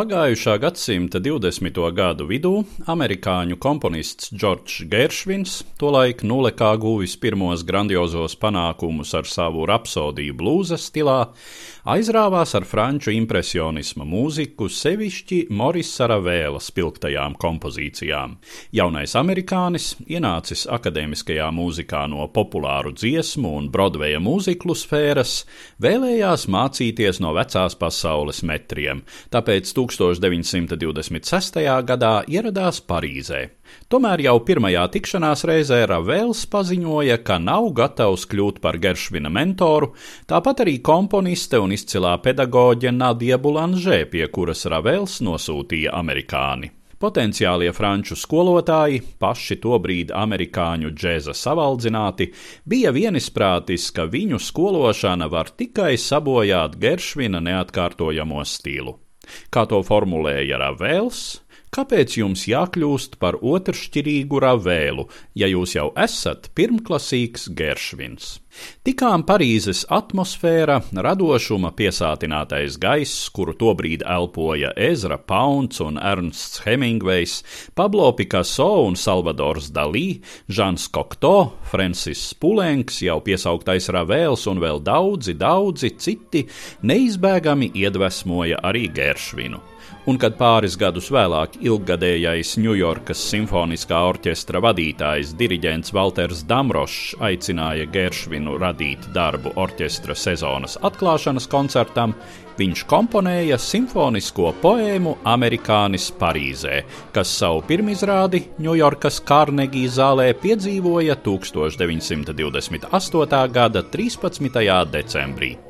Pagājušā gadsimta 20. gadu vidū amerikāņu komponists Džordžs Geršvins, tolaik nulekā guvis pirmos grandiozos panākumus ar savu rapsodiju blūza stilā, aizrāvās ar franču impresionisma mūziku, sevišķi Morisa Ravēla spilgtajām kompozīcijām. Jaunais amerikānis, ienācis akadēmiskajā mūzikā no populāru dziesmu un Brodveja mūziklu sfēras, vēlējās mācīties no vecās pasaules metriem, tāpēc 1926. gadā ieradās Parīzē. Tomēr jau pirmajā tikšanās reizē Ravels paziņoja, ka nav gatavs kļūt par Geršvina mentoru, tāpat arī komponiste un izcilā pedagoģe Nadija Bulanžē, pie kuras Ravels nosūtīja amerikāni. Potenciālie franču skolotāji, paši tobrīd amerikāņu džēza savaldzināti, bija vienisprātis, ka viņu skološana var tikai sabojāt Geršvina neatkārtojamo stilu. Kā to formulēja Ravels, kāpēc jums jākļūst par otršķirīgu Ravēlu, ja jūs jau esat pirmklasīgs Geršvins? Tikām Parīzes atmosfēra, radošuma piesātinātais gaiss, kuru tobrīd elpoja Ezra Pauns un Ernsts Hemingvejs, Pablo Picasso un Salvadors Dalī, Žans Kokto, Francis Pulenks, jau piesauktais Ravēls un vēl daudzi, daudzi citi neizbēgami iedvesmoja arī Geršvinu un kad pāris gadus vēlāk ilggadējais Ņujorkas simfoniskā orķestra vadītājs diriģents Walters Damrošs aicināja Geršvinu radīt darbu orķestra sezonas atklāšanas koncertam, viņš komponēja simfonisko poēmu Amerikānis Parīzē, kas savu pirmizrādi Ņujorkas Carnegie zālē piedzīvoja 1928. gada 13. decembrī.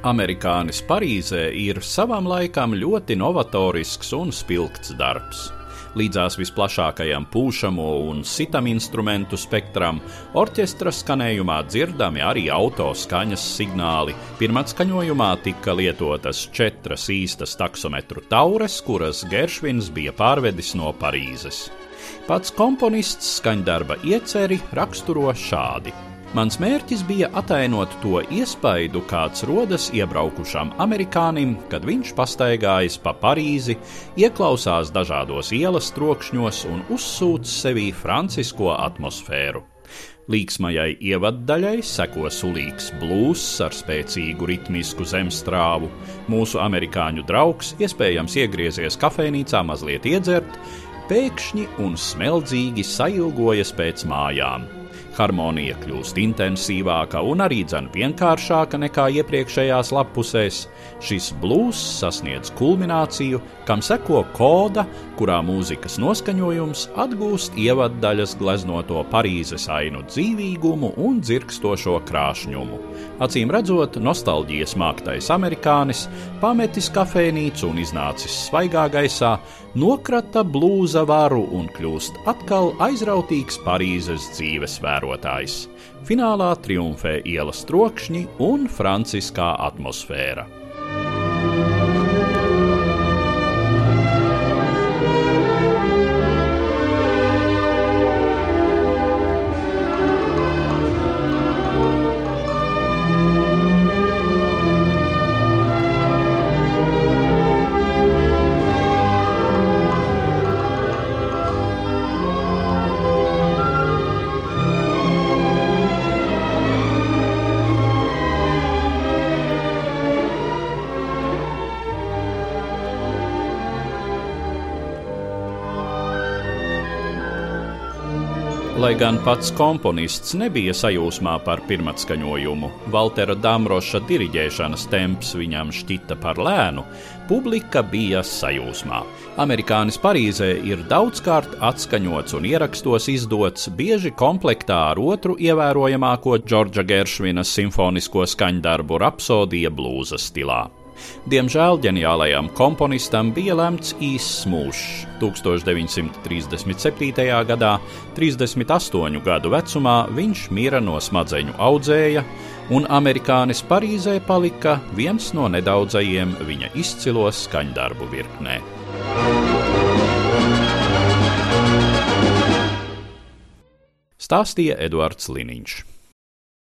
Amerikānis Parīzē ir savam laikam ļoti novatorisks un spilgts darbs. Līdzās visplašākajam pūšamo un sitam instrumentu spektram, orķestra skanējumā dzirdami arī auto skaņas signāli. Pirmatskaņojumā tika lietotas četras īstas taksometru taures, kuras Geršvins bija pārvedis no Parīzes. Pats komponists skaņdarba ieceri raksturo šādi. Mans mērķis bija atainot to iespaidu, kāds rodas iebraukušam amerikānim, kad viņš pastaigājas pa Parīzi, ieklausās dažādos ielas trokšņos un uzsūc sevī francisko atmosfēru. Līksmajai ievaddaļai seko sulīgs blūzs ar spēcīgu ritmisku zemstrāvu. Mūsu amerikāņu draugs iespējams iegriezies kafejnīcā mazliet iedzert, pēkšņi un smeldzīgi sailgojas pēc mājām harmonija kļūst intensīvāka un arī dzen vienkāršāka nekā iepriekšējās lapusēs, šis blūzs sasniedz kulmināciju, kam seko koda, kurā mūzikas noskaņojums atgūst ievaddaļas gleznoto Parīzes ainu dzīvīgumu un dzirkstošo krāšņumu. Acīm redzot, nostalģijas māktais amerikānis pametis kafejnīcu un iznācis svaigā gaisā, nokrata blūza varu un kļūst atkal aizrautīgs Parīzes dzīves vērotājs. Finālā triumfē ielas trokšņi un franciskā atmosfēra. Lai gan pats komponists nebija sajūsmā par pirmatskaņojumu, Valtera Damroša diriģēšanas temps viņam šķita par lēnu, publika bija sajūsmā. Amerikānis Parīzē ir daudzkārt atskaņots un ierakstos izdots bieži komplektā ar otru ievērojamāko Džordža Geršvina simfonisko skaņdarbu Rapsodija blūza stilā. Diemžēl ģeniālajam komponistam bija lemts īss mūžs. 1937. gadā, 38 gadu vecumā, viņš mira no smadzeņu audzēja, un amerikānis Parīzē palika viens no nedaudzajiem viņa izcilo skaņdarbu virknē. Stāstīja Eduards Liniņš.